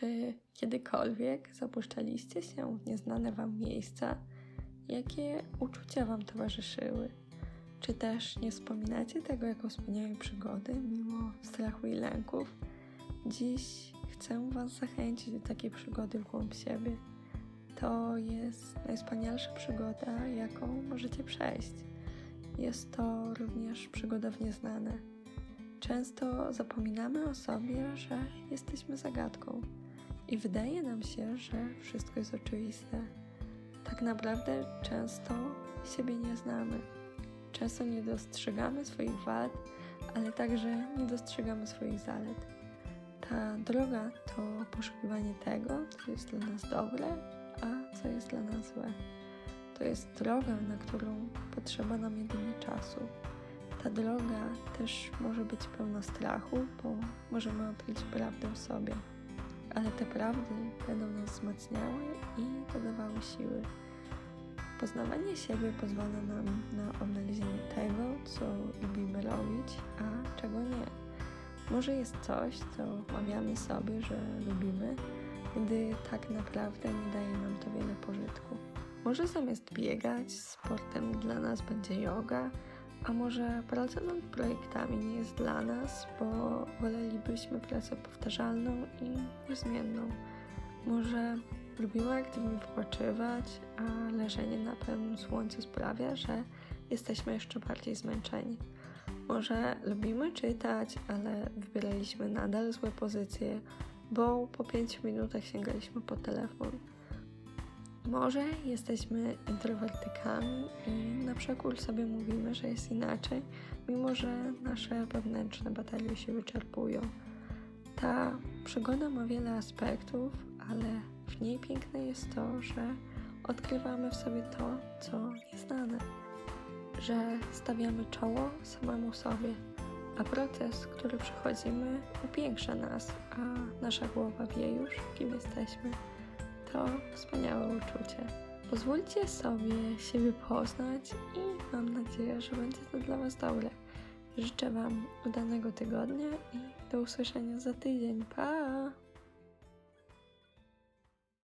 Czy kiedykolwiek zapuszczaliście się w nieznane Wam miejsca? Jakie uczucia Wam towarzyszyły? Czy też nie wspominacie tego jako wspaniałej przygody, mimo strachu i lęków? Dziś chcę Was zachęcić do takiej przygody w głąb siebie. To jest najwspanialsza przygoda, jaką możecie przejść. Jest to również przygoda w nieznane. Często zapominamy o sobie, że jesteśmy zagadką i wydaje nam się, że wszystko jest oczywiste. Tak naprawdę często siebie nie znamy. Często nie dostrzegamy swoich wad, ale także nie dostrzegamy swoich zalet. Ta droga to poszukiwanie tego, co jest dla nas dobre, a co jest dla nas złe. To jest droga, na którą potrzeba nam jedynie czasu. Ta droga też może być pełna strachu, bo możemy odkryć prawdę w sobie. Ale te prawdy będą nas wzmacniały i dodawały siły. Poznawanie siebie pozwala nam na odnalezienie tego, co lubimy robić, a czego nie. Może jest coś, co mawiamy sobie, że lubimy, gdy tak naprawdę nie daje nam to wiele pożytku. Może zamiast biegać, sportem dla nas będzie yoga, a może praca nad projektami nie jest dla nas, bo wolelibyśmy pracę powtarzalną i niezmienną. Może lubimy aktywnie wypoczywać, a leżenie na pełnym słońcu sprawia, że jesteśmy jeszcze bardziej zmęczeni. Może lubimy czytać, ale wybieraliśmy nadal złe pozycje, bo po 5 minutach sięgaliśmy po telefon. Może jesteśmy introwertykami i na przekór sobie mówimy, że jest inaczej, mimo że nasze wewnętrzne baterie się wyczerpują. Ta przygoda ma wiele aspektów, ale w niej piękne jest to, że odkrywamy w sobie to, co nieznane, że stawiamy czoło samemu sobie, a proces, który przechodzimy, upiększa nas, a nasza głowa wie już, kim jesteśmy. To wspaniałe uczucie. Pozwólcie sobie siebie poznać i mam nadzieję, że będzie to dla Was dobre. Życzę Wam udanego tygodnia i do usłyszenia za tydzień. Pa!